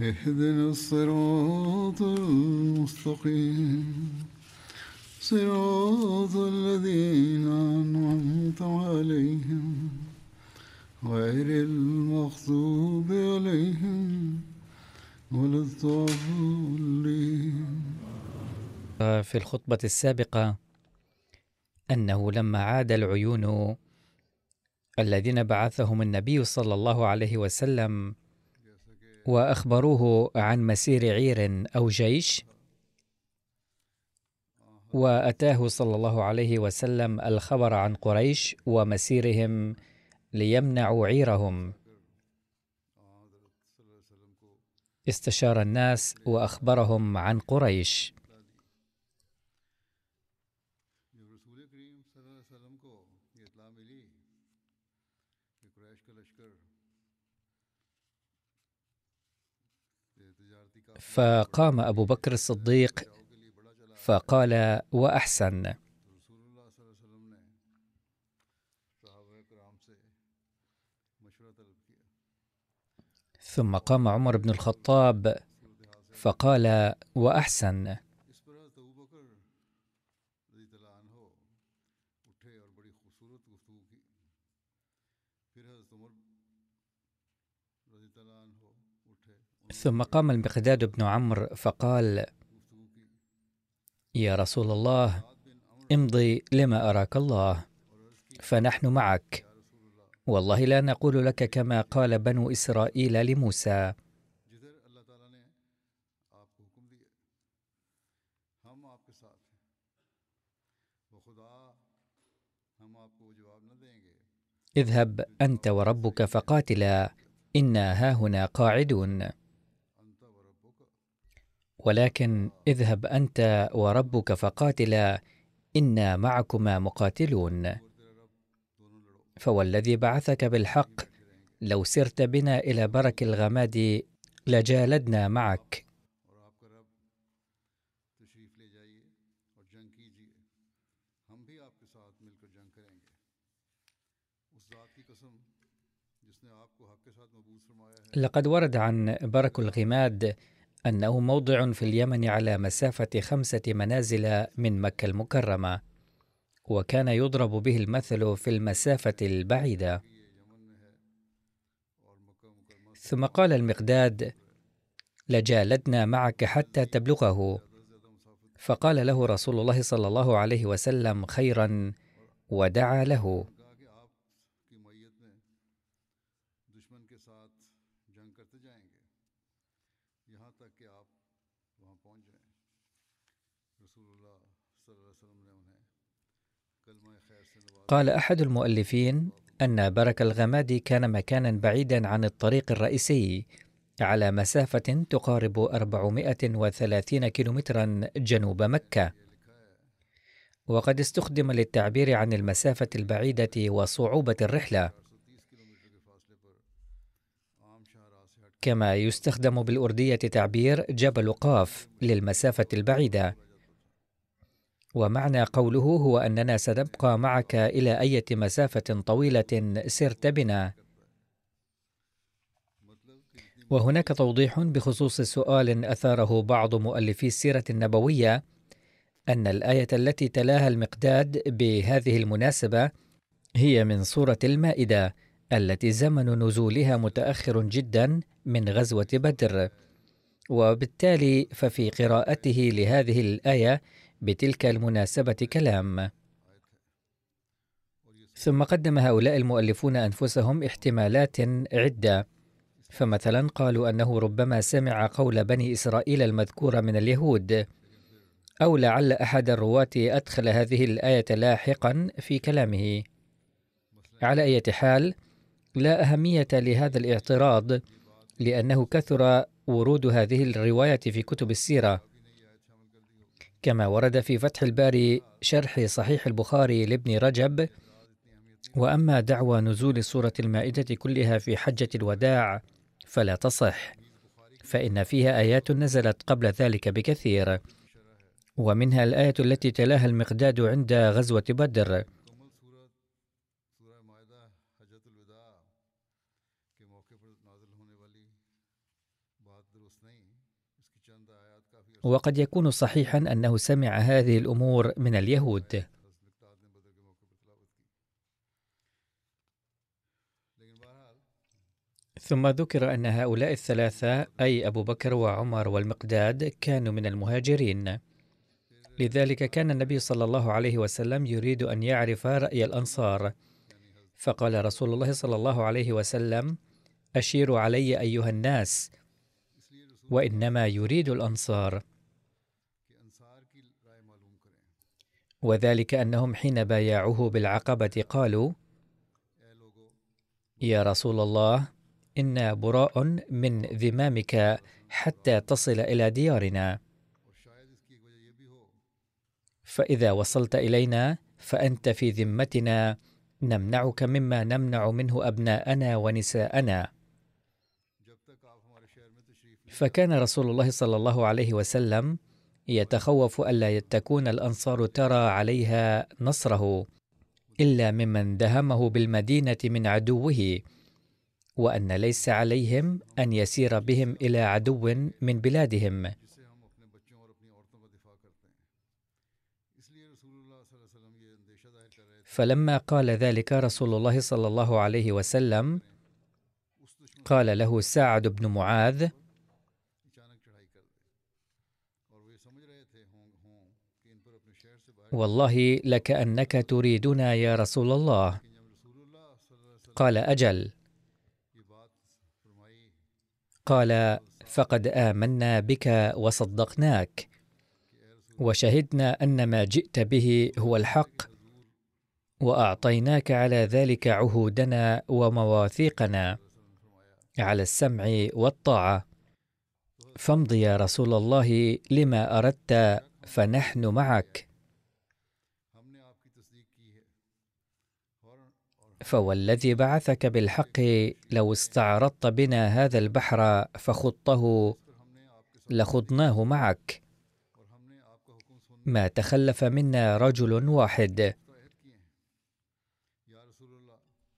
اهدنا الصراط المستقيم. صراط الذين أنعمت عليهم غير المغضوب عليهم ولا الضالين. في الخطبة السابقة أنه لما عاد العيون الذين بعثهم النبي صلى الله عليه وسلم وأخبروه عن مسير عير أو جيش. وأتاه صلى الله عليه وسلم الخبر عن قريش ومسيرهم ليمنعوا عيرهم. استشار الناس وأخبرهم عن قريش. فقام أبو بكر الصديق فقال وأحسن. ثم قام عمر بن الخطاب فقال وأحسن. ثم قام المقداد بن عمرو فقال يا رسول الله امضي لما أراك الله فنحن معك. والله لا نقول لك كما قال بنو إسرائيل لموسى. اذهب أنت وربك فقاتلا إنا هاهنا قاعدون. ولكن اذهب أنت وربك فقاتلا إنا معكما مقاتلون. فوالذي بعثك بالحق لو سرت بنا إلى برك الغماد لجالدنا معك. لقد ورد عن برك الغماد أنه موضع في اليمن على مسافة خمسة منازل من مكة المكرمة وكان يضرب به المثل في المسافة البعيدة. ثم قال المقداد لجالدنا معك حتى تبلغه. فقال له رسول الله صلى الله عليه وسلم خيرا ودعا له. قال أحد المؤلفين أن برك الغماد كان مكانا بعيدا عن الطريق الرئيسي على مسافة تقارب 430 كيلومترا جنوب مكة. وقد استخدم للتعبير عن المسافة البعيدة وصعوبة الرحلة. كما يستخدم بالأردية تعبير جبل قاف للمسافة البعيدة. ومعنى قوله هو أننا سنبقى معك إلى أية مسافة طويلة سرت بنا. وهناك توضيح بخصوص سؤال أثاره بعض مؤلفي السيرة النبوية أن الآية التي تلاها المقداد بهذه المناسبة هي من سورة المائدة التي زمن نزولها متأخر جدا من غزوة بدر. وبالتالي ففي قراءته لهذه الآية بتلك المناسبة كلام. ثم قدم هؤلاء المؤلفون أنفسهم احتمالات عدة. فمثلا قالوا أنه ربما سمع قول بني إسرائيل المذكور من اليهود. أو لعل أحد الرواة أدخل هذه الآية لاحقا في كلامه. على أي حال لا أهمية لهذا الاعتراض لأنه كثر ورود هذه الرواية في كتب السيرة. كما ورد في فتح الباري شرح صحيح البخاري لابن رجب. وأما دعوى نزول سورة المائدة كلها في حجة الوداع فلا تصح فإن فيها آيات نزلت قبل ذلك بكثير. ومنها الآية التي تلاها المقداد عند غزوة بدر. وقد يكون صحيحا أنه سمع هذه الأمور من اليهود. ثم ذكر أن هؤلاء الثلاثة أي أبو بكر وعمر والمقداد كانوا من المهاجرين. لذلك كان النبي صلى الله عليه وسلم يريد أن يعرف رأي الأنصار. فقال رسول الله صلى الله عليه وسلم أشيروا علي أيها الناس وإنما يريد الأنصار. وذلك أنهم حين بايعوه بالعقبة قالوا يا رسول الله إنا براء من ذمامك حتى تصل إلى ديارنا. فإذا وصلت إلينا فأنت في ذمتنا نمنعك مما نمنع منه أبناءنا ونساءنا. فكان رسول الله صلى الله عليه وسلم يتخوف ألا تكون الأنصار ترى عليها نصره إلا ممن دهمه بالمدينة من عدوه وأن ليس عليهم أن يسير بهم إلى عدو من بلادهم. فلما قال ذلك رسول الله صلى الله عليه وسلم قال له سعد بن معاذ والله لكأنك تريدنا يا رسول الله. قال أجل. قال فقد آمنا بك وصدقناك. وشهدنا أن ما جئت به هو الحق. وأعطيناك على ذلك عهودنا ومواثيقنا على السمع والطاعة. فامض يا رسول الله لما أردت فنحن معك. فوالذي بعثك بالحق لو استعرضت بنا هذا البحر فخضته لخضناه معك. ما تخلف منا رجل واحد.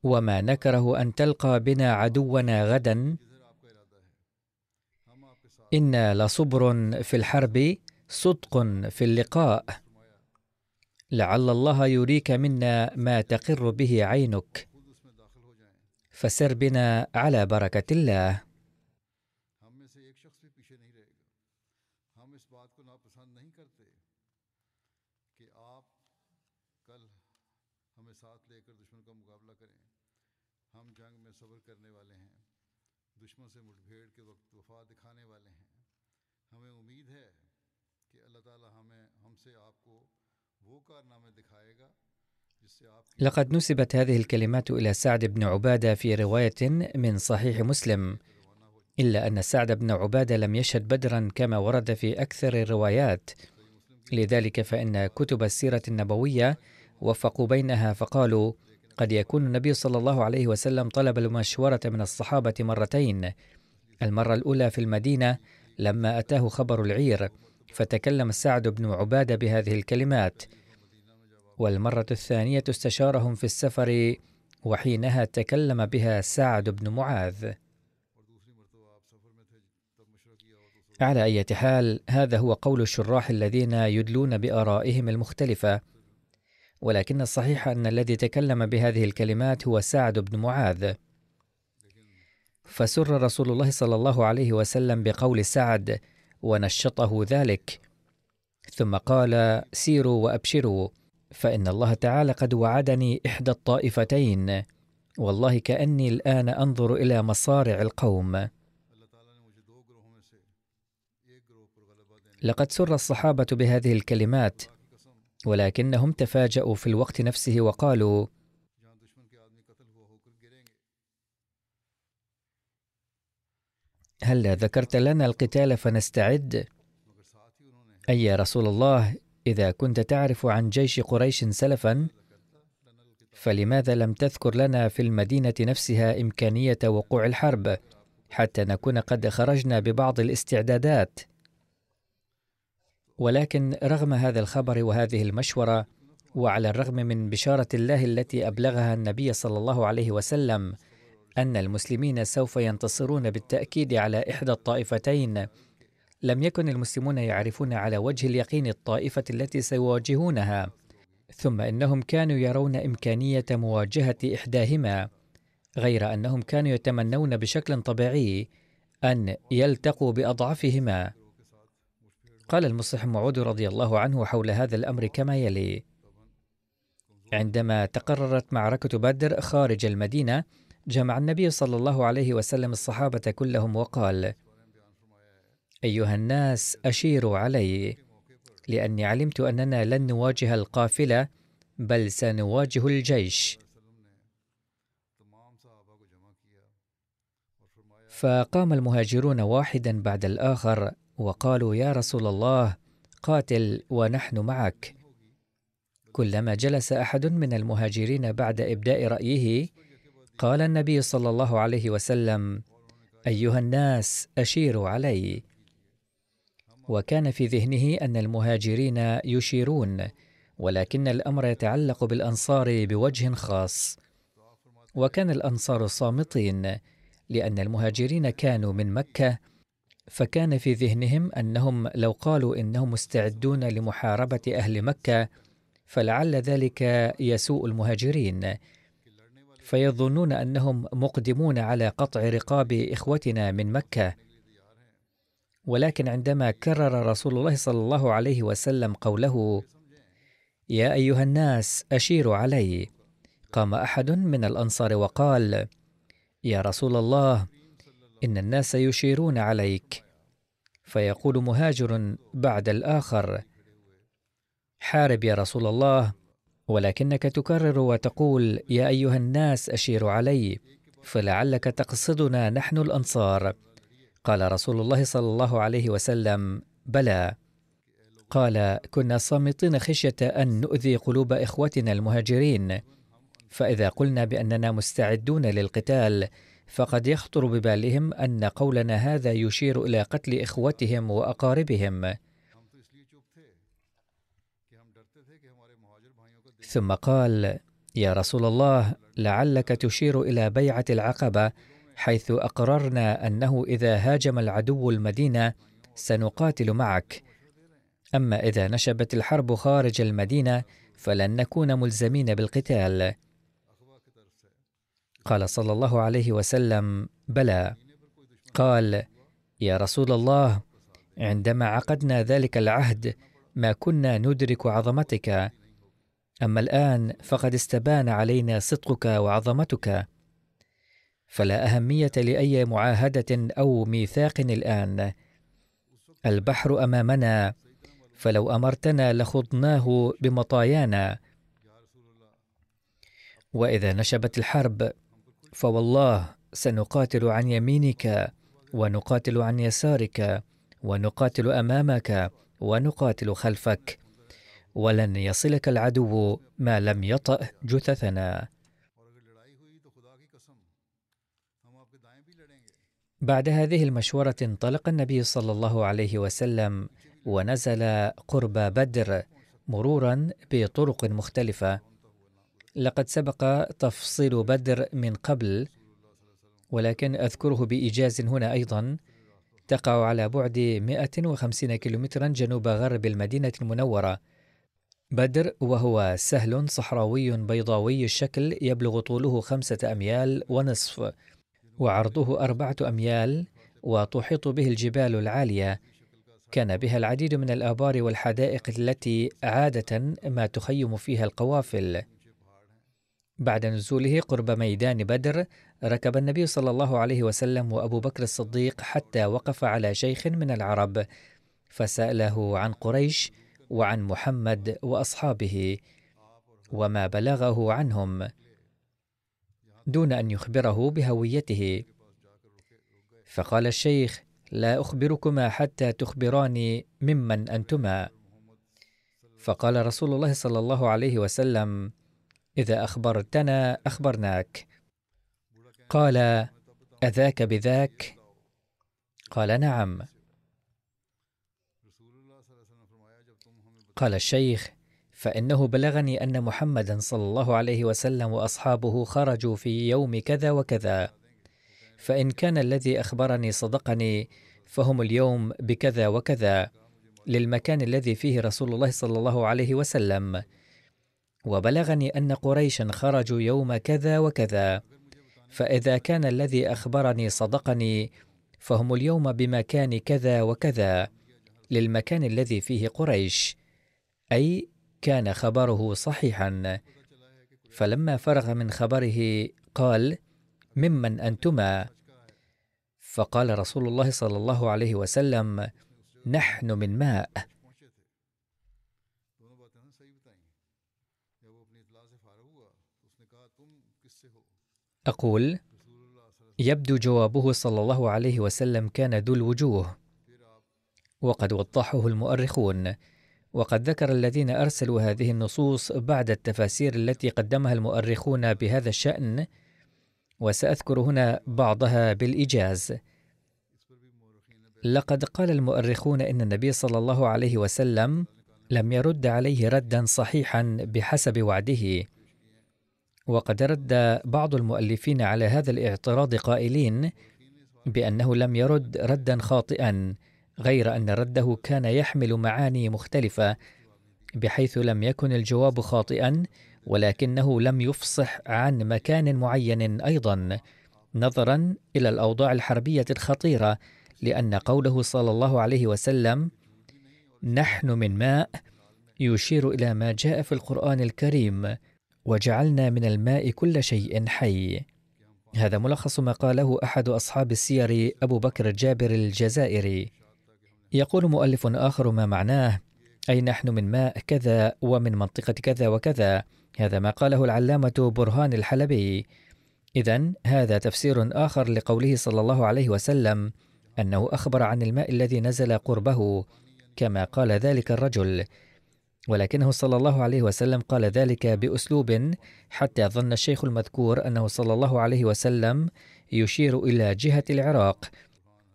وما نكره أن تلقى بنا عدونا غدا. إنا لصبر في الحرب صدق في اللقاء. لعل الله يريك منا ما تقر به عينك. فسر بنا على بركة الله. لقد نسبت هذه الكلمات إلى سعد بن عبادة في رواية من صحيح مسلم إلا أن سعد بن عبادة لم يشهد بدرا كما ورد في أكثر الروايات. لذلك فإن كتب السيرة النبوية وفقوا بينها فقالوا قد يكون النبي صلى الله عليه وسلم طلب المشورة من الصحابة مرتين. المرة الأولى في المدينة لما أتاه خبر العير فتكلم سعد بن عبادة بهذه الكلمات. والمرة الثانية استشارهم في السفر وحينها تكلم بها سعد بن معاذ. على أي حال هذا هو قول الشراح الذين يدلون بآرائهم المختلفة. ولكن الصحيح أن الذي تكلم بهذه الكلمات هو سعد بن معاذ. فسر رسول الله صلى الله عليه وسلم بقول سعد ونشطه ذلك. ثم قال سيروا وأبشروا. فإن الله تعالى قد وعدني إحدى الطائفتين. والله كأني الآن أنظر إلى مصارع القوم. لقد سر الصحابة بهذه الكلمات ولكنهم تفاجأوا في الوقت نفسه وقالوا هل ذكرت لنا القتال فنستعد؟ أي يا رسول الله إذا كنت تعرف عن جيش قريش سلفا فلماذا لم تذكر لنا في المدينة نفسها إمكانية وقوع الحرب حتى نكون قد خرجنا ببعض الاستعدادات؟ ولكن رغم هذا الخبر وهذه المشورة وعلى الرغم من بشارة الله التي أبلغها النبي صلى الله عليه وسلم أن المسلمين سوف ينتصرون بالتأكيد على إحدى الطائفتين لم يكن المسلمون يعرفون على وجه اليقين الطائفة التي سيواجهونها ثم إنهم كانوا يرون إمكانية مواجهة إحداهما غير أنهم كانوا يتمنون بشكل طبيعي أن يلتقوا بأضعفهما. قال المصلح معود رضي الله عنه حول هذا الأمر كما يلي عندما تقررت معركة بدر خارج المدينة جمع النبي صلى الله عليه وسلم الصحابة كلهم وقال أيها الناس اشيروا علي لأني علمت أننا لن نواجه القافلة بل سنواجه الجيش. فقام المهاجرون واحدا بعد الآخر وقالوا يا رسول الله قاتل ونحن معك. كلما جلس أحد من المهاجرين بعد إبداء رأيه قال النبي صلى الله عليه وسلم أيها الناس اشيروا علي وكان في ذهنه أن المهاجرين يشيرون ولكن الأمر يتعلق بالأنصار بوجه خاص. وكان الأنصار صامتين لأن المهاجرين كانوا من مكة فكان في ذهنهم أنهم لو قالوا إنهم مستعدون لمحاربة أهل مكة فلعل ذلك يسوء المهاجرين. فيظنون أنهم مقدمون على قطع رقاب إخوتنا من مكة. ولكن عندما كرر رسول الله صلى الله عليه وسلم قوله يا أيها الناس أشيروا علي. قام أحد من الأنصار وقال يا رسول الله إن الناس يشيرون عليك. فيقول مهاجر بعد الآخر حارب يا رسول الله ولكنك تكرر وتقول يا أيها الناس أشيروا علي فلعلك تقصدنا نحن الانصار قال رسول الله صلى الله عليه وسلم بلى. قال كنا صامتين خشية أن نؤذي قلوب إخوتنا المهاجرين. فإذا قلنا بأننا مستعدون للقتال فقد يخطر ببالهم أن قولنا هذا يشير إلى قتل إخوتهم وأقاربهم. ثم قال يا رسول الله لعلك تشير إلى بيعة العقبة حيث أقررنا أنه إذا هاجم العدو المدينة سنقاتل معك. أما إذا نشبت الحرب خارج المدينة فلن نكون ملزمين بالقتال. قال صلى الله عليه وسلم بلى. قال يا رسول الله عندما عقدنا ذلك العهد ما كنا ندرك عظمتك. أما الآن فقد استبان علينا صدقك وعظمتك. فلا أهمية لأي معاهدة أو ميثاق الآن. البحر أمامنا فلو أمرتنا لخضناه بمطايانا. وإذا نشبت الحرب فوالله سنقاتل عن يمينك ونقاتل عن يسارك ونقاتل أمامك ونقاتل خلفك. ولن يصلك العدو ما لم يطأ جثثنا. بعد هذه المشورة انطلق النبي صلى الله عليه وسلم ونزل قرب بدر مرورا بطرق مختلفة. لقد سبق تفصيل بدر من قبل ولكن أذكره بإيجاز هنا أيضا. تقع على بعد 150 كيلومترا جنوب غرب المدينة المنورة. بدر وهو سهل صحراوي بيضاوي الشكل يبلغ طوله خمسة أميال ونصف. وعرضه أربعة أميال وتحيط به الجبال العالية. كان بها العديد من الآبار والحدائق التي عادة ما تخيم فيها القوافل. بعد نزوله قرب ميدان بدر ركب النبي صلى الله عليه وسلم وأبو بكر الصديق حتى وقف على شيخ من العرب فسأله عن قريش وعن محمد وأصحابه وما بلغه عنهم. دون أن يخبره بهويته. فقال الشيخ لا أخبركما حتى تخبراني ممن أنتما. فقال رسول الله صلى الله عليه وسلم إذا أخبرتنا أخبرناك. قال أذاك بذاك؟ قال نعم. قال الشيخ فإنه بلغني أن محمدا صلى الله عليه وسلم وأصحابه خرجوا في يوم كذا وكذا. فإن كان الذي أخبرني صدقني فهم اليوم بكذا وكذا للمكان الذي فيه رسول الله صلى الله عليه وسلم. وبلغني أن قريشا خرجوا يوم كذا وكذا. فإذا كان الذي أخبرني صدقني فهم اليوم بمكان كذا وكذا للمكان الذي فيه قريش. أي كان خبره صحيحا. فلما فرغ من خبره قال ممن أنتما؟ فقال رسول الله صلى الله عليه وسلم نحن من ماء. أقول يبدو جوابه صلى الله عليه وسلم كان ذو الوجوه وقد وضحه المؤرخون. وقد ذكر الذين أرسلوا هذه النصوص بعد التفاسير التي قدمها المؤرخون بهذا الشأن وسأذكر هنا بعضها بالإيجاز. لقد قال المؤرخون إن النبي صلى الله عليه وسلم لم يرد عليه ردا صحيحا بحسب وعده. وقد رد بعض المؤلفين على هذا الاعتراض قائلين بأنه لم يرد ردا خاطئا. غير أن رده كان يحمل معاني مختلفة بحيث لم يكن الجواب خاطئا ولكنه لم يفصح عن مكان معين أيضا نظرا إلى الأوضاع الحربية الخطيرة لأن قوله صلى الله عليه وسلم نحن من ماء يشير إلى ما جاء في القرآن الكريم وجعلنا من الماء كل شيء حي هذا ملخص ما قاله أحد أصحاب السير أبو بكر جابر الجزائري. يقول مؤلف آخر ما معناه أي نحن من ماء كذا ومن منطقة كذا وكذا. هذا ما قاله العلامة برهان الحلبي. اذا هذا تفسير آخر لقوله صلى الله عليه وسلم أنه أخبر عن الماء الذي نزل قربه كما قال ذلك الرجل. ولكنه صلى الله عليه وسلم قال ذلك بأسلوب حتى ظن الشيخ المذكور أنه صلى الله عليه وسلم يشير إلى جهة العراق.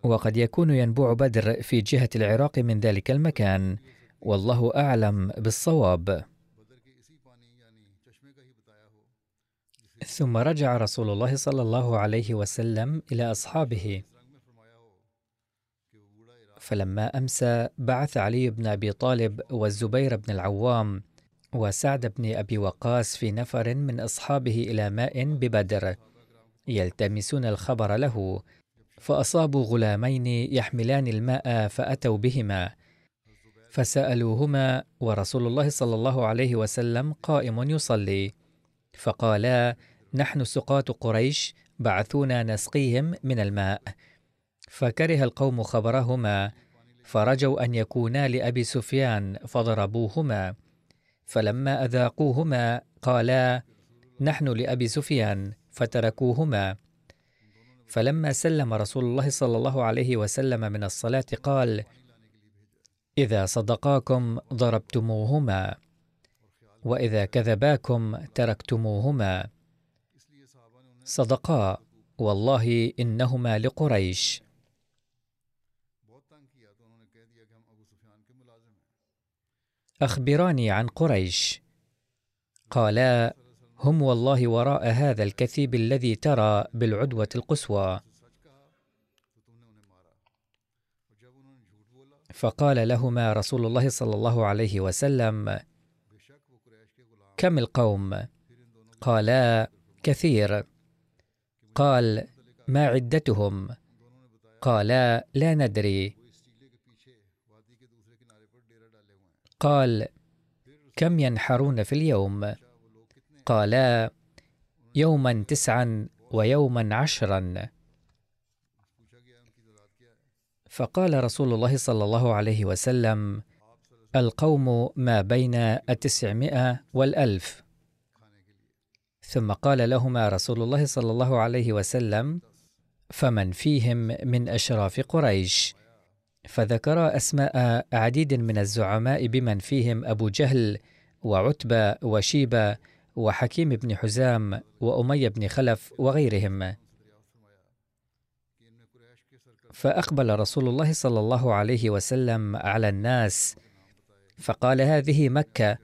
وقد يكون ينبوع بدر في جهة العراق من ذلك المكان. والله أعلم بالصواب. ثم رجع رسول الله صلى الله عليه وسلم إلى أصحابه. فلما أمسى بعث علي بن أبي طالب والزبير بن العوام وسعد بن أبي وقاص في نفر من أصحابه إلى ماء ببدر يلتمسون الخبر له. فأصابوا غلامين يحملان الماء فأتوا بهما. فسألوهما ورسول الله صلى الله عليه وسلم قائم يصلي. فقالا نحن سقاة قريش بعثونا نسقيهم من الماء. فكره القوم خبرهما. فرجوا أن يكونا لأبي سفيان فضربوهما. فلما أذاقوهما قالا نحن لأبي سفيان فتركوهما. فلما سلم رسول الله صلى الله عليه وسلم من الصلاة قال إذا صدقاكم ضربتموهما وإذا كذباكم تركتموهما. صدقا والله إنهما لقريش. أخبراني عن قريش. قالا هم والله وراء هذا الكثيب الذي ترى بالعدوة القصوى. فقال لهما رسول الله صلى الله عليه وسلم كم القوم؟ قالا كثير. قال ما عدتهم؟ قالا لا ندري. قال كم ينحرون في اليوم؟ قالا يوما تسعا ويوما عشرا. فقال رسول الله صلى الله عليه وسلم القوم ما بين التسعمائة والألف. ثم قال لهما رسول الله صلى الله عليه وسلم فمن فيهم من أشراف قريش؟ فذكر أسماء عديد من الزعماء بمن فيهم أبو جهل وعتبة وشيبة وحكيم بن حزام وأمية بن خلف وغيرهم. فأقبل رسول الله صلى الله عليه وسلم على الناس فقال هذه مكة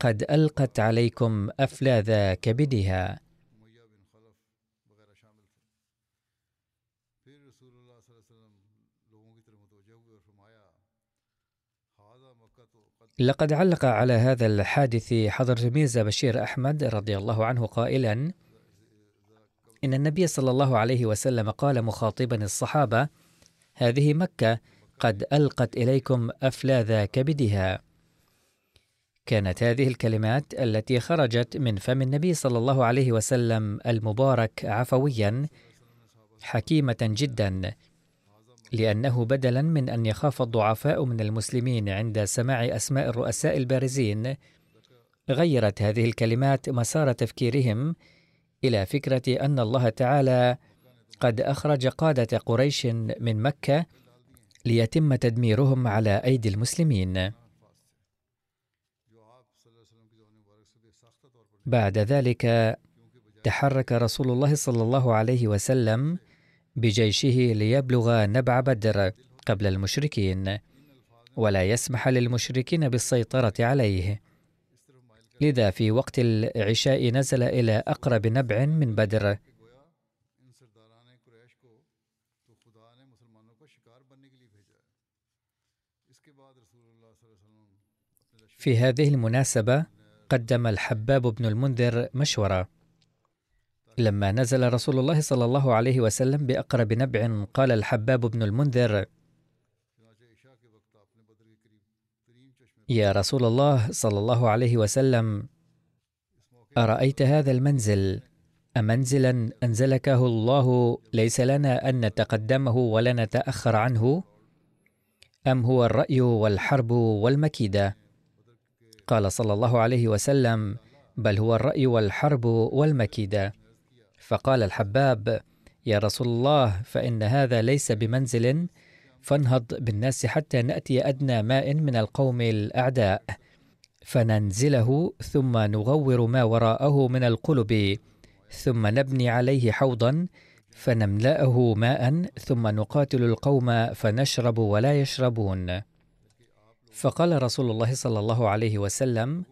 قد ألقت عليكم أفلاذ كبدها لقد علق على هذا الحادث حضرة ميرزا بشير أحمد رضي الله عنه قائلا إن النبي صلى الله عليه وسلم قال مخاطبا الصحابة هذه مكة قد ألقت إليكم أفلاذ كبدها. كانت هذه الكلمات التي خرجت من فم النبي صلى الله عليه وسلم المبارك عفويا حكيمة جدا لأنه بدلا من أن يخاف الضعفاء من المسلمين عند سماع أسماء الرؤساء البارزين غيرت هذه الكلمات مسار تفكيرهم إلى فكرة أن الله تعالى قد أخرج قادة قريش من مكة ليتم تدميرهم على أيدي المسلمين. بعد ذلك تحرك رسول الله صلى الله عليه وسلم بجيشه ليبلغ نبع بدر قبل المشركين ولا يسمح للمشركين بالسيطرة عليه. لذا في وقت العشاء نزل إلى أقرب نبع من بدر. في هذه المناسبة قدم الحباب بن المنذر مشورة. لما نزل رسول الله صلى الله عليه وسلم بأقرب نبع قال الحباب بن المنذر يا رسول الله صلى الله عليه وسلم أرأيت هذا المنزل؟ أمنزلا أنزلكه الله ليس لنا أن نتقدمه ولا نتأخر عنه؟ أم هو الرأي والحرب والمكيدة؟ قال صلى الله عليه وسلم بل هو الرأي والحرب والمكيدة. فقال الحباب يا رسول الله فإن هذا ليس بمنزل فانهض بالناس حتى نأتي أدنى ماء من القوم الأعداء. فننزله ثم نغور ما وراءه من القلب ثم نبني عليه حوضا فنملأه ماء ثم نقاتل القوم فنشرب ولا يشربون. فقال رسول الله صلى الله عليه وسلم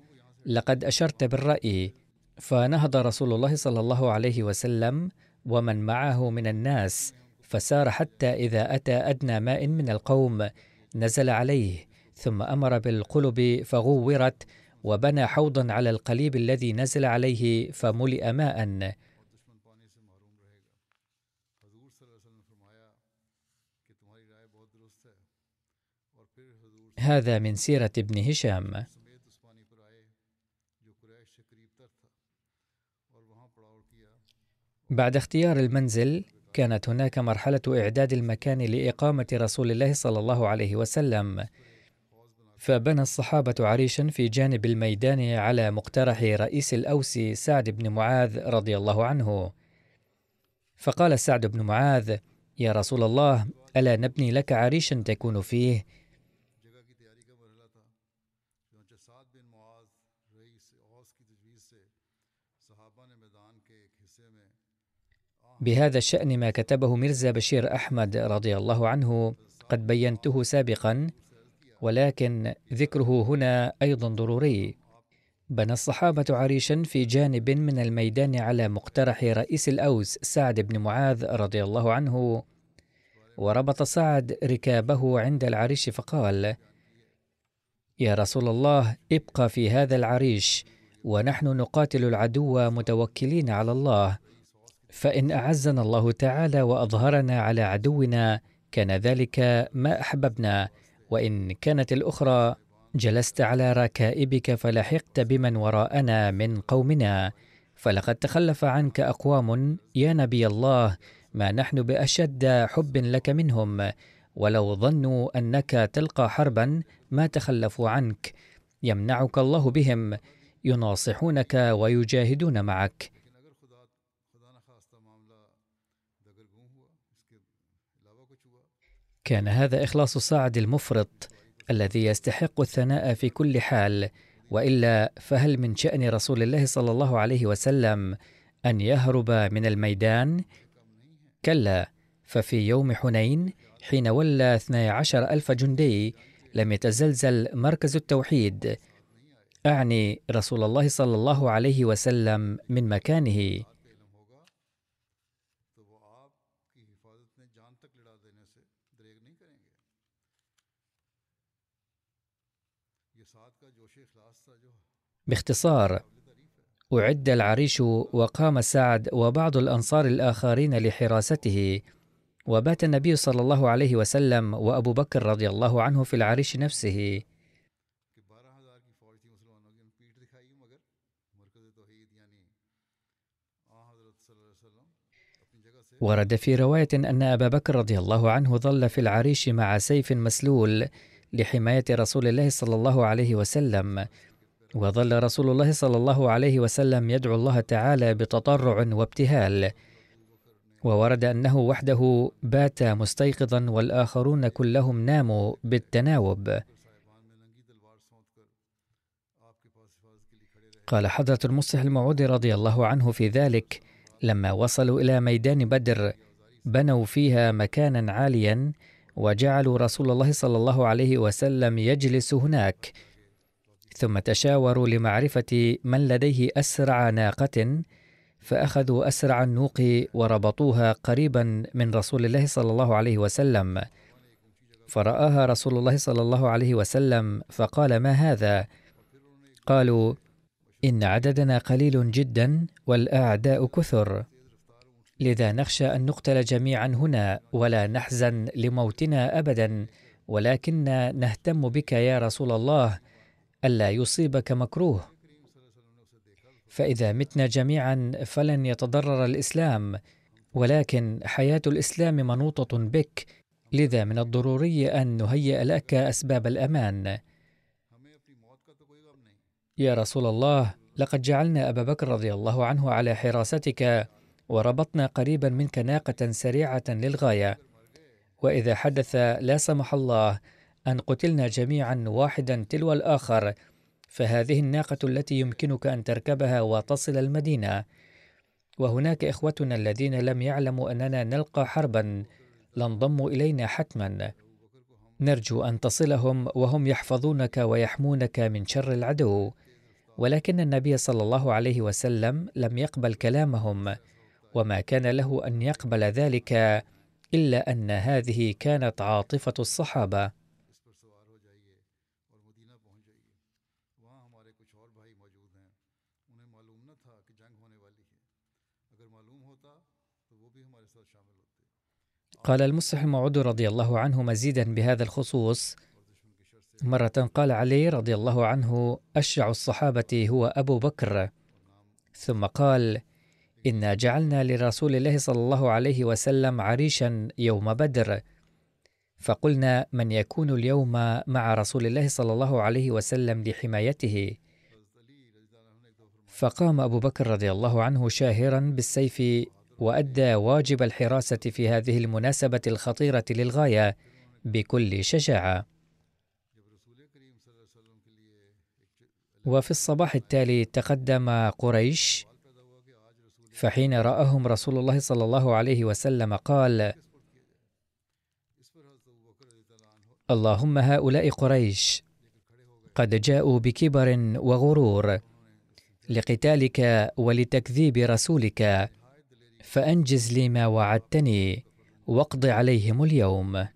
لقد أشرت بالرأي فنهض رسول الله صلى الله عليه وسلم ومن معه من الناس فسار حتى إذا أتى أدنى ماء من القوم نزل عليه ثم أمر بالقلب فغورت وبنى حوضا على القليب الذي نزل عليه فملئ ماء. هذا من سيرة ابن هشام. بعد اختيار المنزل كانت هناك مرحلة إعداد المكان لإقامة رسول الله صلى الله عليه وسلم. فبنى الصحابة عريشا في جانب الميدان على مقترح رئيس الأوس سعد بن معاذ رضي الله عنه. فقال سعد بن معاذ يا رسول الله ألا نبني لك عريشا تكون فيه؟ بهذا الشأن ما كتبه ميرزا بشير أحمد رضي الله عنه قد بينته سابقا ولكن ذكره هنا أيضا ضروري. بنى الصحابة عريشا في جانب من الميدان على مقترح رئيس الأوس سعد بن معاذ رضي الله عنه وربط سعد ركابه عند العريش فقال يا رسول الله ابقى في هذا العريش ونحن نقاتل العدو متوكلين على الله فإن أعزنا الله تعالى وأظهرنا على عدونا كان ذلك ما أحببنا. وإن كانت الأخرى جلست على ركائبك فلحقت بمن وراءنا من قومنا. فلقد تخلف عنك أقوام يا نبي الله ما نحن بأشد حب لك منهم. ولو ظنوا أنك تلقى حربا ما تخلفوا عنك. يمنعك الله بهم يناصحونك ويجاهدون معك. كان هذا إخلاص صاعد المفرط الذي يستحق الثناء في كل حال وإلا فهل من شأن رسول الله صلى الله عليه وسلم أن يهرب من الميدان؟ كلا ففي يوم حنين حين ولى اثني عشر ألف جندي لم يتزلزل مركز التوحيد أعني رسول الله صلى الله عليه وسلم من مكانه. باختصار أعد العريش وقام سعد وبعض الأنصار الآخرين لحراسته وبات النبي صلى الله عليه وسلم وأبو بكر رضي الله عنه في العريش نفسه. ورد في رواية أن أبا بكر رضي الله عنه ظل في العريش مع سيف مسلول لحماية رسول الله صلى الله عليه وسلم وظل رسول الله صلى الله عليه وسلم يدعو الله تعالى بتضرع وابتهال. وورد أنه وحده بات مستيقظا والآخرون كلهم ناموا بالتناوب. قال حضرة المصلح الموعود رضي الله عنه في ذلك لما وصلوا إلى ميدان بدر بنوا فيها مكانا عاليا وجعلوا رسول الله صلى الله عليه وسلم يجلس هناك. ثم تشاوروا لمعرفة من لديه أسرع ناقة فأخذوا أسرع النوق وربطوها قريبا من رسول الله صلى الله عليه وسلم فرآها رسول الله صلى الله عليه وسلم فقال ما هذا؟ قالوا إن عددنا قليل جدا والأعداء كثر لذا نخشى أن نقتل جميعا هنا ولا نحزن لموتنا أبدا ولكننا نهتم بك يا رسول الله ألا يصيبك مكروه. فإذا متنا جميعا فلن يتضرر الإسلام ولكن حياة الإسلام منوطة بك لذا من الضروري أن نهيئ لك أسباب الأمان. يا رسول الله لقد جعلنا أبا بكر رضي الله عنه على حراستك وربطنا قريبا منك ناقة سريعة للغاية. وإذا حدث لا سمح الله أن قتلنا جميعا واحدا تلو الآخر فهذه الناقة التي يمكنك أن تركبها وتصل المدينة. وهناك إخوتنا الذين لم يعلموا أننا نلقى حربا لانضموا إلينا حتما. نرجو أن تصلهم وهم يحفظونك ويحمونك من شر العدو. ولكن النبي صلى الله عليه وسلم لم يقبل كلامهم وما كان له أن يقبل ذلك إلا أن هذه كانت عاطفة الصحابة. قال المصلح الموعود رضي الله عنه مزيدا بهذا الخصوص. مرة قال علي رضي الله عنه أشجع الصحابة هو أبو بكر. ثم قال إنا جعلنا لرسول الله صلى الله عليه وسلم عريشا يوم بدر. فقلنا من يكون اليوم مع رسول الله صلى الله عليه وسلم لحمايته. فقام أبو بكر رضي الله عنه شاهرا بالسيف وأدى واجب الحراسة في هذه المناسبة الخطيرة للغاية بكل شجاعة. وفي الصباح التالي تقدم قريش فحين رآهم رسول الله صلى الله عليه وسلم قال: اللهم هؤلاء قريش قد جاءوا بكبر وغرور لقتالك ولتكذيب رسولك فأنجز لي ما وعدتني واقض عليهم اليوم.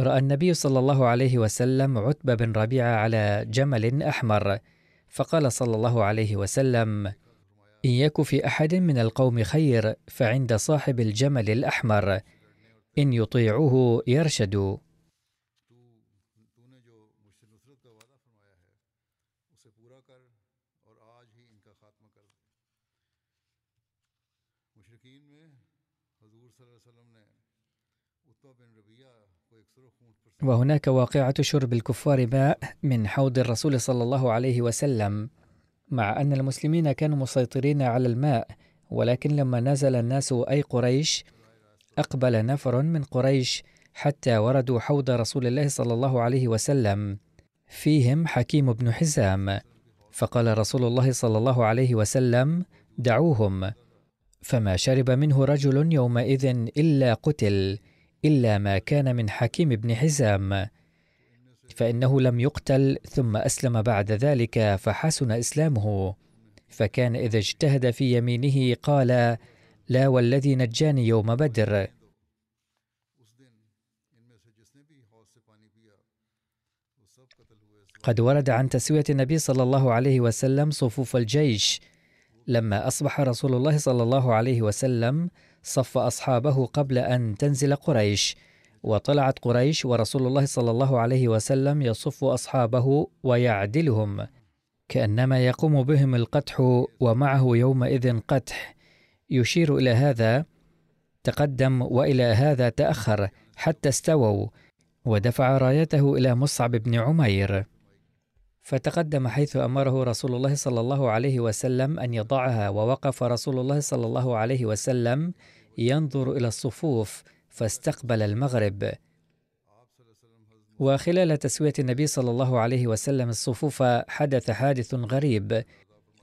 رأى النبي صلى الله عليه وسلم عتبة بن ربيعة على جمل أحمر فقال صلى الله عليه وسلم إن يك في أحد من القوم خير فعند صاحب الجمل الأحمر إن يطيعوه يرشدوا. وهناك واقعة شرب الكفار ماء من حوض الرسول صلى الله عليه وسلم مع أن المسلمين كانوا مسيطرين على الماء ولكن لما نزل الناس أي قريش أقبل نفر من قريش حتى وردوا حوض رسول الله صلى الله عليه وسلم فيهم حكيم بن حزام. فقال رسول الله صلى الله عليه وسلم دعوهم. فما شرب منه رجل يومئذ إلا قتل. إلا ما كان من حكيم بن حزام فإنه لم يقتل ثم أسلم بعد ذلك فحسن إسلامه. فكان إذا اجتهد في يمينه قال لا والذي نجاني يوم بدر. قد ورد عن تسوية النبي صلى الله عليه وسلم صفوف الجيش. لما أصبح رسول الله صلى الله عليه وسلم صف أصحابه قبل أن تنزل قريش. وطلعت قريش ورسول الله صلى الله عليه وسلم يصف أصحابه ويعدلهم كأنما يقوم بهم القدح ومعه يومئذ قدح يشير إلى هذا تقدم وإلى هذا تأخر حتى استووا ودفع رايته إلى مصعب بن عمير. فتقدم حيث أمره رسول الله صلى الله عليه وسلم أن يضعها ووقف رسول الله صلى الله عليه وسلم ينظر إلى الصفوف فاستقبل المغرب. وخلال تسوية النبي صلى الله عليه وسلم الصفوف حدث حادث غريب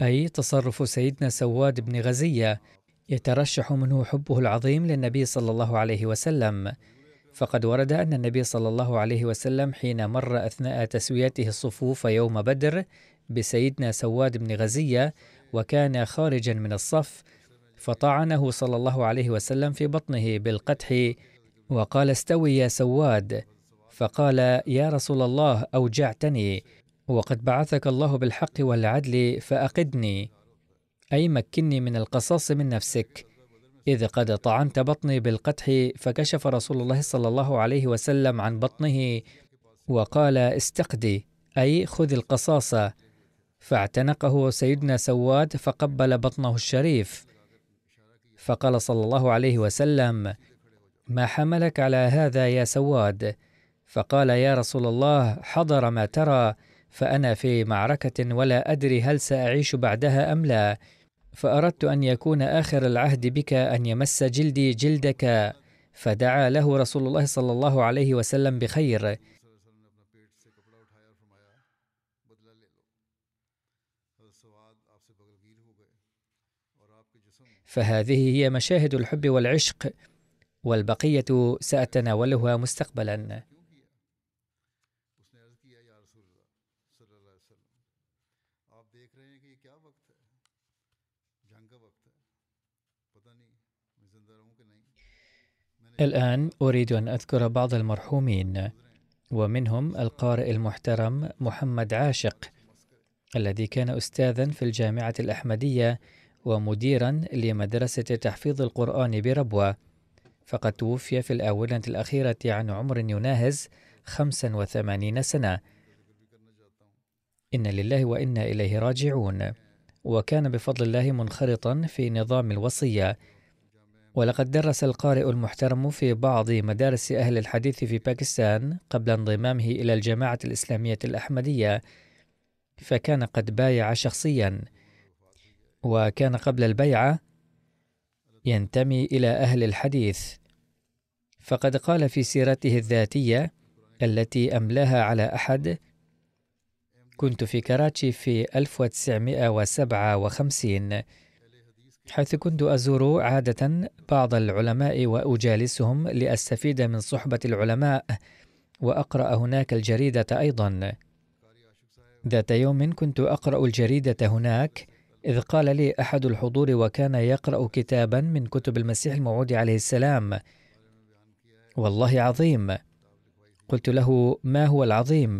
أي تصرف سيدنا سواد بن غزية يترشح منه حبه العظيم للنبي صلى الله عليه وسلم. فقد ورد أن النبي صلى الله عليه وسلم حين مر أثناء تسويته الصفوف يوم بدر بسيدنا سواد بن غزية وكان خارجا من الصف فطعنه صلى الله عليه وسلم في بطنه بالقدح وقال استوي يا سواد فقال يا رسول الله أوجعتني وقد بعثك الله بالحق والعدل فأقدني أي مكني من القصاص من نفسك إذ قد طعنت بطني بالقدح فكشف رسول الله صلى الله عليه وسلم عن بطنه وقال استقدي أي خذ القصاص. فاعتنقه سيدنا سواد فقبل بطنه الشريف. فقال صلى الله عليه وسلم ما حملك على هذا يا سواد؟ فقال يا رسول الله حضر ما ترى فأنا في معركة ولا أدري هل سأعيش بعدها أم لا. فأردت أن يكون آخر العهد بك أن يمس جلدي جلدك فدعا له رسول الله صلى الله عليه وسلم بخير. فهذه هي مشاهد الحب والعشق والبقية سأتناولها مستقبلا. الآن أريد أن أذكر بعض المرحومين ومنهم القارئ المحترم محمد عاشق الذي كان أستاذا في الجامعة الأحمدية ومديرا لمدرسة تحفيظ القرآن بربوة. فقد توفي في الآونة الأخيرة عن عمر يناهز 85 سنة. إن لله وإنا إليه راجعون. وكان بفضل الله منخرطا في نظام الوصية. ولقد درس القارئ المحترم في بعض مدارس أهل الحديث في باكستان قبل انضمامه إلى الجماعة الإسلامية الأحمدية فكان قد بايع شخصيا وكان قبل البيعة ينتمي إلى أهل الحديث. فقد قال في سيرته الذاتية التي أملاها على أحد كنت في كراتشي في 1957 حيث كنت أزور عادة بعض العلماء وأجالسهم لأستفيد من صحبة العلماء وأقرأ هناك الجريدة أيضا. ذات يوم كنت أقرأ الجريدة هناك إذ قال لي أحد الحضور وكان يقرأ كتابا من كتب المسيح الموعود عليه السلام. والله عظيم. قلت له ما هو العظيم؟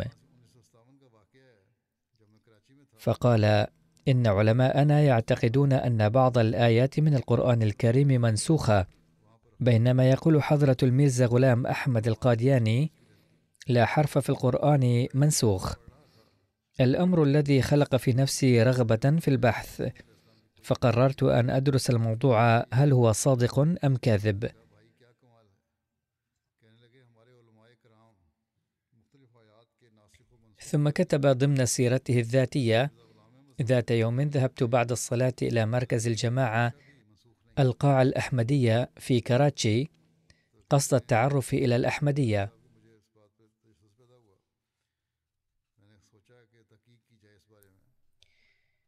فقال إن علماءنا يعتقدون أن بعض الآيات من القرآن الكريم منسوخة بينما يقول حضرة الميرزا غلام أحمد القادياني لا حرف في القرآن منسوخ. الأمر الذي خلق في نفسي رغبة في البحث فقررت أن أدرس الموضوع هل هو صادق أم كاذب. ثم كتب ضمن سيرته الذاتية ذات يوم ذهبت بعد الصلاة إلى مركز الجماعة القاعة الأحمدية في كراتشي قصد التعرف إلى الأحمدية.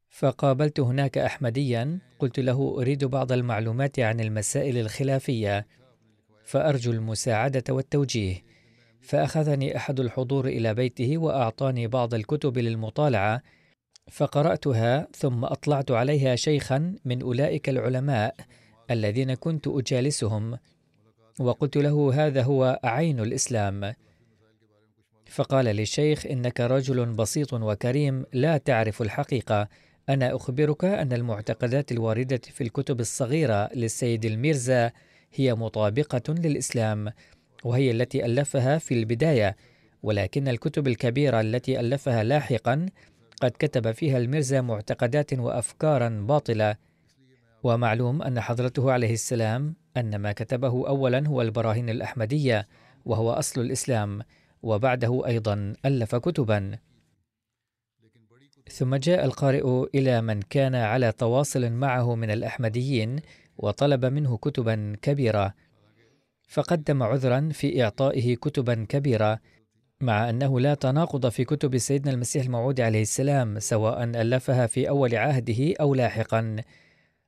فقابلت هناك أحمديا قلت له أريد بعض المعلومات عن المسائل الخلافية فأرجو المساعدة والتوجيه. فأخذني أحد الحضور إلى بيته وأعطاني بعض الكتب للمطالعة فقرأتها ثم أطلعت عليها شيخا من أولئك العلماء الذين كنت أجالسهم وقلت له هذا هو عين الإسلام. فقال للشيخ إنك رجل بسيط وكريم لا تعرف الحقيقة. أنا أخبرك أن المعتقدات الواردة في الكتب الصغيرة للسيد الميرزا هي مطابقة للإسلام وهي التي ألفها في البداية ولكن الكتب الكبيرة التي ألفها لاحقا قد كتب فيها الميرزا معتقدات وأفكارا باطلة. ومعلوم أن حضرته عليه السلام أن ما كتبه أولا هو البراهين الأحمدية وهو أصل الإسلام وبعده أيضا ألف كتبا. ثم جاء القارئ إلى من كان على تواصل معه من الأحمديين وطلب منه كتبا كبيرة. فقدم عذرا في إعطائه كتبا كبيرة مع أنه لا تناقض في كتب سيدنا المسيح الموعود عليه السلام سواء ألفها في أول عهده أو لاحقا.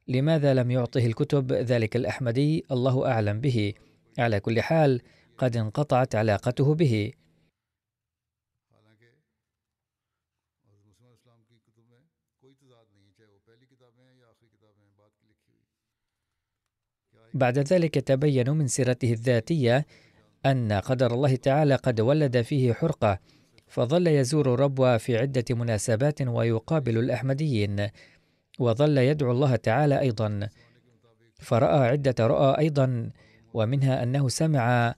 لماذا لم يعطه الكتب ذلك الأحمدي؟ الله أعلم به. على كل حال قد انقطعت علاقته به. بعد ذلك تبين من سيرته الذاتية أن قدر الله تعالى قد ولد فيه حرقة فظل يزور ربوة في عدة مناسبات ويقابل الأحمديين وظل يدعو الله تعالى أيضا. فرأى عدة رؤى أيضا ومنها أنه سمع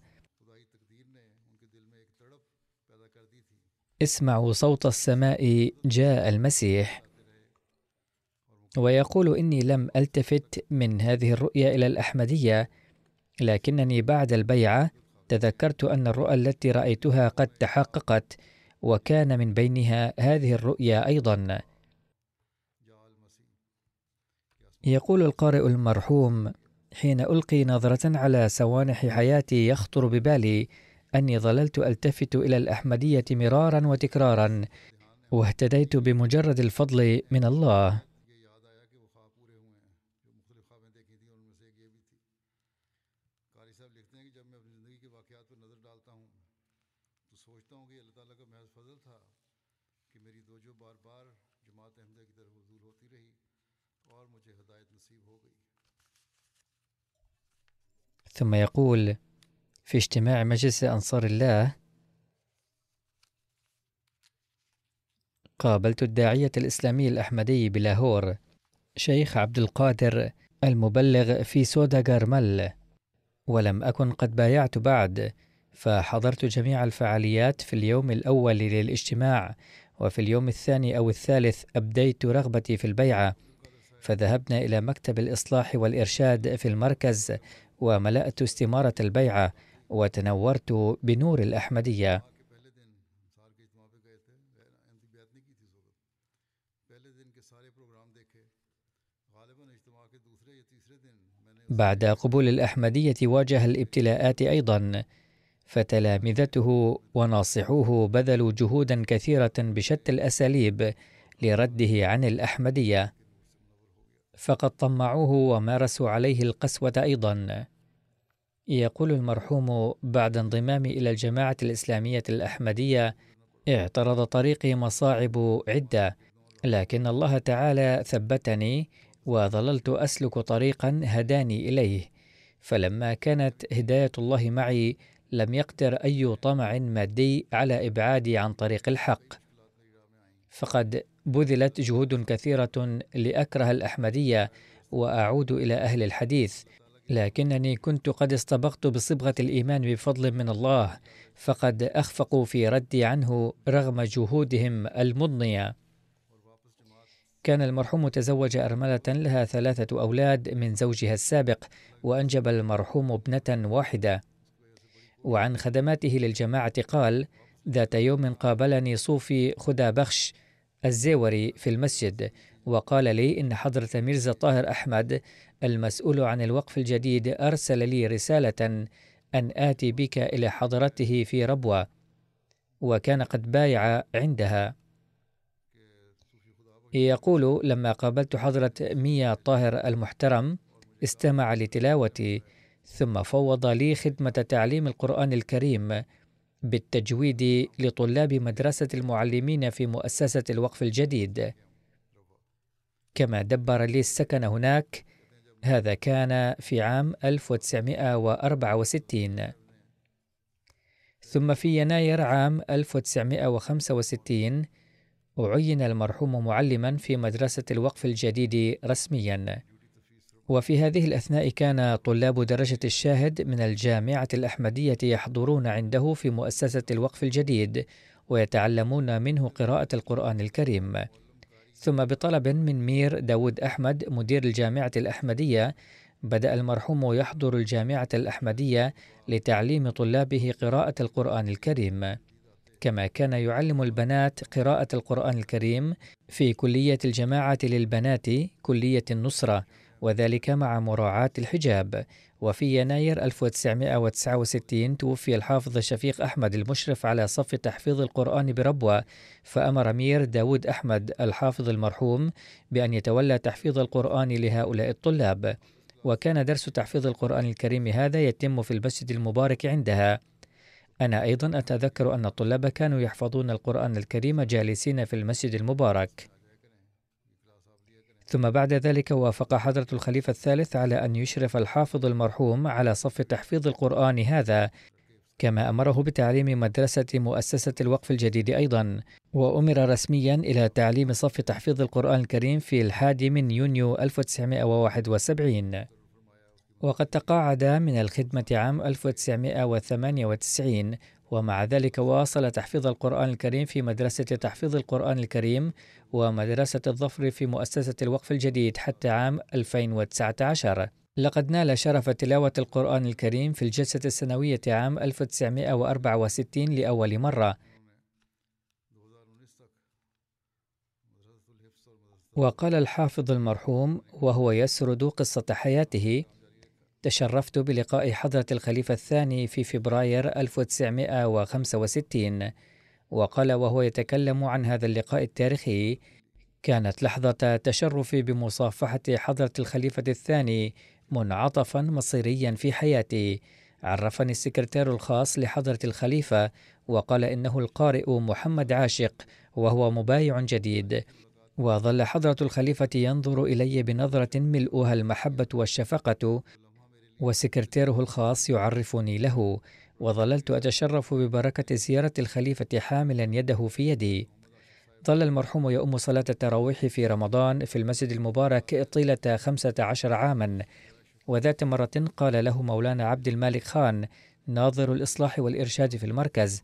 اسمعوا صوت السماء جاء المسيح ويقول إني لم ألتفت من هذه الرؤيا إلى الأحمدية لكنني بعد البيعة تذكرت أن الرؤى التي رأيتها قد تحققت وكان من بينها هذه الرؤيا أيضا. يقول القارئ المرحوم حين ألقي نظرة على سوانح حياتي يخطر ببالي أني ظللت ألتفت إلى الأحمدية مرارا وتكرارا واهتديت بمجرد الفضل من الله. ثم يقول في اجتماع مجلس أنصار الله قابلت الداعية الإسلامي الأحمدي بلاهور شيخ عبد القادر المبلغ في سودا جارمل. ولم أكن قد بايعت بعد فحضرت جميع الفعاليات في اليوم الأول للاجتماع وفي اليوم الثاني أو الثالث أبديت رغبتي في البيعة فذهبنا إلى مكتب الإصلاح والإرشاد في المركز وملأت استمارة البيعة وتنورت بنور الأحمدية. بعد قبول الأحمدية واجه الابتلاءات أيضا فتلامذته وناصحوه بذلوا جهودا كثيرة بشتى الأساليب لرده عن الأحمدية. فقد طمعوه ومارسوا عليه القسوة أيضا. يقول المرحوم بعد انضمامي إلى الجماعة الإسلامية الأحمدية اعترض طريقي مصاعب عدة لكن الله تعالى ثبتني وظللت أسلك طريقا هداني إليه. فلما كانت هداية الله معي لم يقدر أي طمع مادي على إبعادي عن طريق الحق. فقد بذلت جهود كثيرة لأكره الأحمدية وأعود إلى أهل الحديث. لكنني كنت قد اصطبغت بصبغة الإيمان بفضل من الله فقد أخفقوا في ردي عنه رغم جهودهم المضنية. كان المرحوم تزوج أرملة لها ثلاثة أولاد من زوجها السابق وأنجب المرحوم ابنة واحدة. وعن خدماته للجماعة قال ذات يوم قابلني صوفي خدا بخش الزيوري في المسجد وقال لي إن حضرة ميرزا طاهر أحمد المسؤول عن الوقف الجديد أرسل لي رسالة أن آتي بك إلى حضرته في ربوة وكان قد بايع عندها. يقول لما قابلت حضرة ميا طاهر المحترم استمع لتلاوتي ثم فوض لي خدمة تعليم القرآن الكريم بالتجويد لطلاب مدرسة المعلمين في مؤسسة الوقف الجديد. كما دبر لي السكن هناك هذا كان في عام 1964 ثم في يناير عام 1965 أعين المرحوم معلما في مدرسة الوقف الجديد رسميا. وفي هذه الأثناء كان طلاب درجة الشاهد من الجامعة الأحمدية يحضرون عنده في مؤسسة الوقف الجديد ويتعلمون منه قراءة القرآن الكريم. ثم بطلب من مير داود أحمد مدير الجامعة الأحمدية بدأ المرحوم يحضر الجامعة الأحمدية لتعليم طلابه قراءة القرآن الكريم. كما كان يعلم البنات قراءة القرآن الكريم في كلية الجماعة للبنات كلية النصرة وذلك مع مراعاة الحجاب. وفي يناير 1969 توفي الحافظ شفيق أحمد المشرف على صف تحفيظ القرآن بربوة فأمر مير داود أحمد الحافظ المرحوم بأن يتولى تحفيظ القرآن لهؤلاء الطلاب. وكان درس تحفيظ القرآن الكريم هذا يتم في المسجد المبارك عندها. أنا أيضا أتذكر أن الطلاب كانوا يحفظون القرآن الكريم جالسين في المسجد المبارك. ثم بعد ذلك وافق حضرة الخليفة الثالث على أن يشرف الحافظ المرحوم على صف تحفيظ القرآن هذا كما أمره بتعليم مدرسة مؤسسة الوقف الجديد أيضا وأمر رسميا إلى تعليم صف تحفيظ القرآن الكريم في الحادي من يونيو 1971 وقد تقاعد من الخدمة عام 1998 ومع ذلك واصل تحفيظ القرآن الكريم في مدرسة تحفيظ القرآن الكريم ومدرسة الظفر في مؤسسة الوقف الجديد حتى عام 2019 لقد نال شرف تلاوة القرآن الكريم في الجلسة السنوية عام 1964 لأول مرة. وقال الحافظ المرحوم وهو يسرد قصة حياته تشرفت بلقاء حضرة الخليفة الثاني في فبراير 1965 وقال وهو يتكلم عن هذا اللقاء التاريخي كانت لحظة تشرفي بمصافحة حضرة الخليفة الثاني منعطفا مصيريا في حياتي عرفني السكرتير الخاص لحضرة الخليفة وقال إنه القارئ محمد عاشق وهو مبايع جديد. وظل حضرة الخليفة ينظر إلي بنظرة ملؤها المحبة والشفقة وسكرتيره الخاص يعرفني له وظللت أتشرف ببركة زيارة الخليفة حاملا يده في يدي. ظل المرحوم يؤم صلاة التراويح في رمضان في المسجد المبارك طيلة خمسة عشر عاما. وذات مرة قال له مولانا عبد المالك خان ناظر الإصلاح والإرشاد في المركز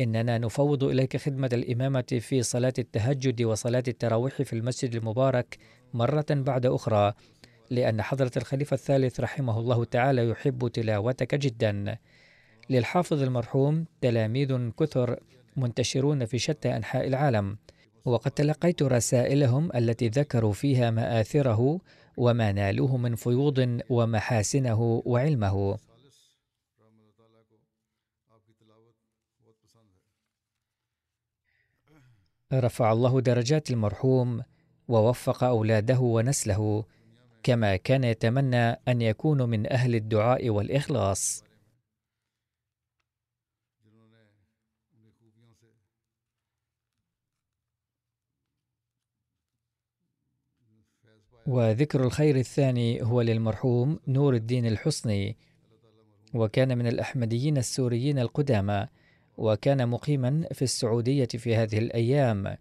إننا نفوض إليك خدمة الإمامة في صلاة التهجد وصلاة التراويح في المسجد المبارك مرة بعد أخرى. لأن حضرة الخليفة الثالث رحمه الله تعالى يحب تلاوتك جدا. للحافظ المرحوم تلاميذ كثر منتشرون في شتى أنحاء العالم وقد تلقيت رسائلهم التي ذكروا فيها مآثره وما نالوه من فيوض ومحاسنه وعلمه. رفع الله درجات المرحوم ووفق أولاده ونسله. كما كان يتمنى أن يكونوا من أهل الدعاء والإخلاص. وذكر الخير الثاني هو للمرحوم نور الدين الحصني وكان من الأحمديين السوريين القدامى وكان مقيما في السعودية في هذه الأيام.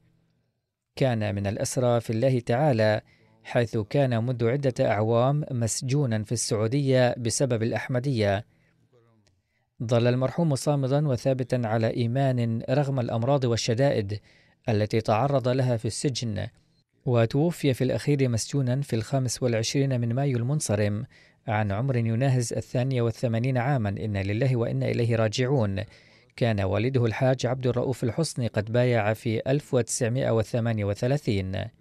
كان من الأسرى في الله تعالى حيث كان منذ عدة أعوام مسجونا في السعودية بسبب الأحمدية. ظل المرحوم صامدا وثابتا على إيمان رغم الأمراض والشدائد التي تعرض لها في السجن وتوفي في الأخير مسجونا في الخامس والعشرين من مايو المنصرم عن عمر يناهز الثانية والثمانين عاما. إنا لله وإنا إليه راجعون. كان والده الحاج عبد الرؤوف الحصني قد بايع في 1938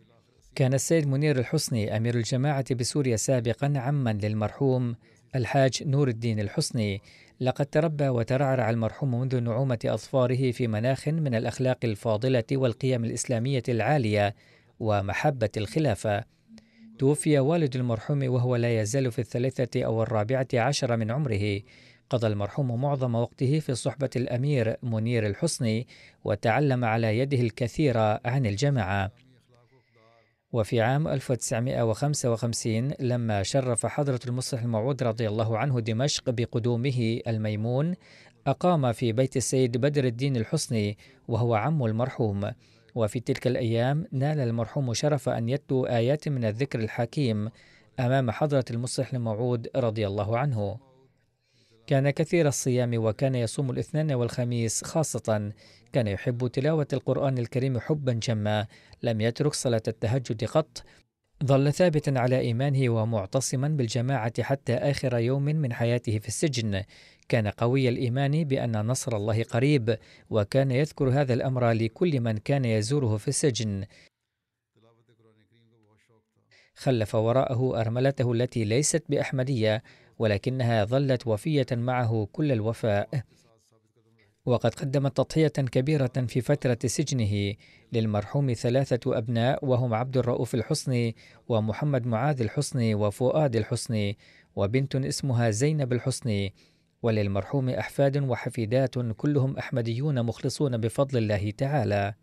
كان السيد منير الحصني أمير الجماعة بسوريا سابقا عما للمرحوم الحاج نور الدين الحصني لقد تربى وترعرع المرحوم منذ نعومة أظفاره في مناخ من الأخلاق الفاضلة والقيم الإسلامية العالية ومحبة الخلافة. توفي والد المرحوم وهو لا يزال في الثالثة أو الرابعة عشر من عمره. قضى المرحوم معظم وقته في صحبة الأمير منير الحصني وتعلم على يده الكثير عن الجماعة. وفي عام 1955 لما شرف حضرة المصلح الموعود رضي الله عنه دمشق بقدومه الميمون أقام في بيت السيد بدر الدين الحصني وهو عم المرحوم. وفي تلك الأيام نال المرحوم شرف أن يتلو آيات من الذكر الحكيم أمام حضرة المصلح الموعود رضي الله عنه. كان كثير الصيام وكان يصوم الاثنين والخميس خاصة كان يحب تلاوة القرآن الكريم حبا جما لم يترك صلاة التهجد قط. ظل ثابتا على إيمانه ومعتصما بالجماعة حتى آخر يوم من حياته في السجن. كان قوي الإيمان بأن نصر الله قريب وكان يذكر هذا الأمر لكل من كان يزوره في السجن. خلف وراءه أرملته التي ليست بأحمدية ولكنها ظلت وفية معه كل الوفاء. وقد قدمت تضحية كبيرة في فترة سجنه للمرحوم ثلاثة أبناء وهم عبد الرؤوف الحصني ومحمد معاذ الحصني وفؤاد الحصني وبنت اسمها زينب الحصني وللمرحوم أحفاد وحفيدات كلهم أحمديون مخلصون بفضل الله تعالى.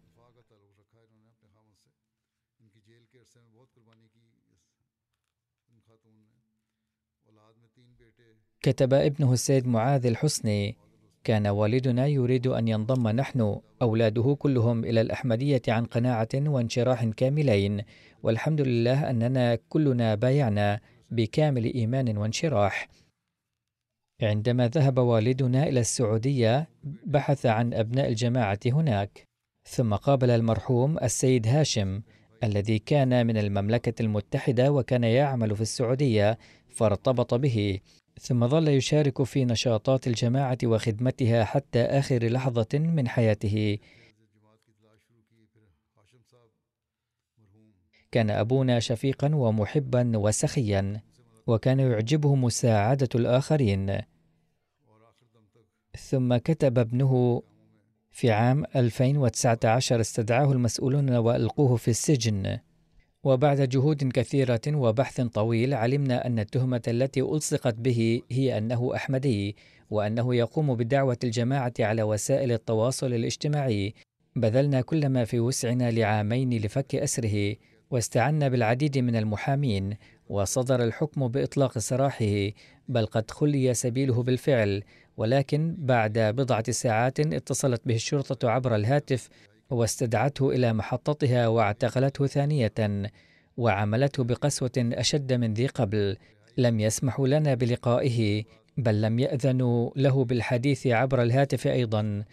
كتب ابنه السيد معاذ الحسني كان والدنا يريد أن ينضم نحن أولاده كلهم إلى الأحمدية عن قناعة وانشراح كاملين والحمد لله أننا كلنا بايعنا بكامل إيمان وانشراح. عندما ذهب والدنا إلى السعودية بحث عن أبناء الجماعة هناك. ثم قابل المرحوم السيد هاشم الذي كان من المملكة المتحدة وكان يعمل في السعودية فارتبط به. ثم ظل يشارك في نشاطات الجماعة وخدمتها حتى آخر لحظة من حياته. كان أبونا شفيقا ومحبا وسخيا، وكان يعجبه مساعدة الآخرين. ثم كتب ابنه في عام 2019 استدعاه المسؤولون وألقوه في السجن. وبعد جهود كثيرة وبحث طويل علمنا أن التهمة التي ألصقت به هي أنه أحمدي وأنه يقوم بدعوة الجماعة على وسائل التواصل الاجتماعي. بذلنا كل ما في وسعنا لعامين لفك أسره واستعنا بالعديد من المحامين وصدر الحكم بإطلاق سراحه بل قد خلي سبيله بالفعل. ولكن بعد بضعة ساعات اتصلت به الشرطة عبر الهاتف واستدعته إلى محطتها واعتقلته ثانية وعملته بقسوة أشد من ذي قبل. لم يسمحوا لنا بلقائه بل لم يأذنوا له بالحديث عبر الهاتف أيضا.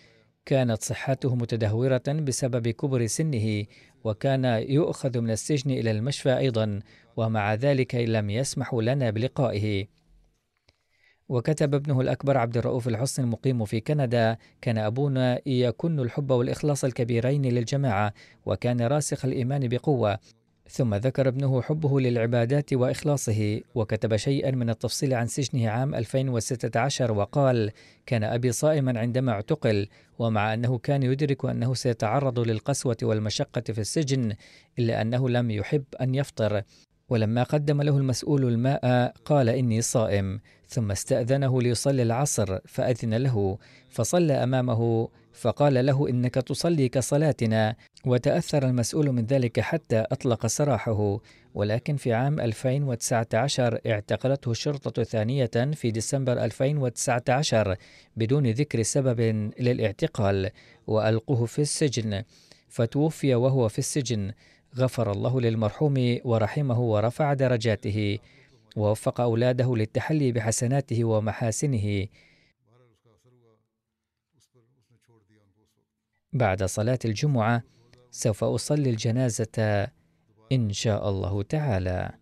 كانت صحته متدهورة بسبب كبر سنه وكان يؤخذ من السجن إلى المشفى أيضا ومع ذلك لم يسمحوا لنا بلقائه. وكتب ابنه الأكبر عبد الرؤوف الحسن المقيم في كندا كان أبونا يكن الحب والإخلاص الكبيرين للجماعة وكان راسخ الإيمان بقوة. ثم ذكر ابنه حبه للعبادات وإخلاصه وكتب شيئا من التفصيل عن سجنه عام 2016 وقال كان أبي صائما عندما اعتقل ومع أنه كان يدرك أنه سيتعرض للقسوة والمشقة في السجن إلا أنه لم يحب أن يفطر. ولما قدم له المسؤول الماء قال إني صائم ثم استأذنه ليصلي العصر فأذن له فصلى أمامه فقال له إنك تصلي كصلاتنا وتأثر المسؤول من ذلك حتى أطلق سراحه ولكن في عام 2019 اعتقلته الشرطة ثانية في ديسمبر 2019 بدون ذكر سبب للاعتقال وألقوه في السجن فتوفي وهو في السجن. غفر الله للمرحوم ورحمه ورفع درجاته ووفق أولاده للتحلي بحسناته ومحاسنه. بعد صلاة الجمعة سوف أصلي الجنازة إن شاء الله تعالى.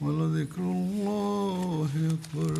ولذكر الله أكبر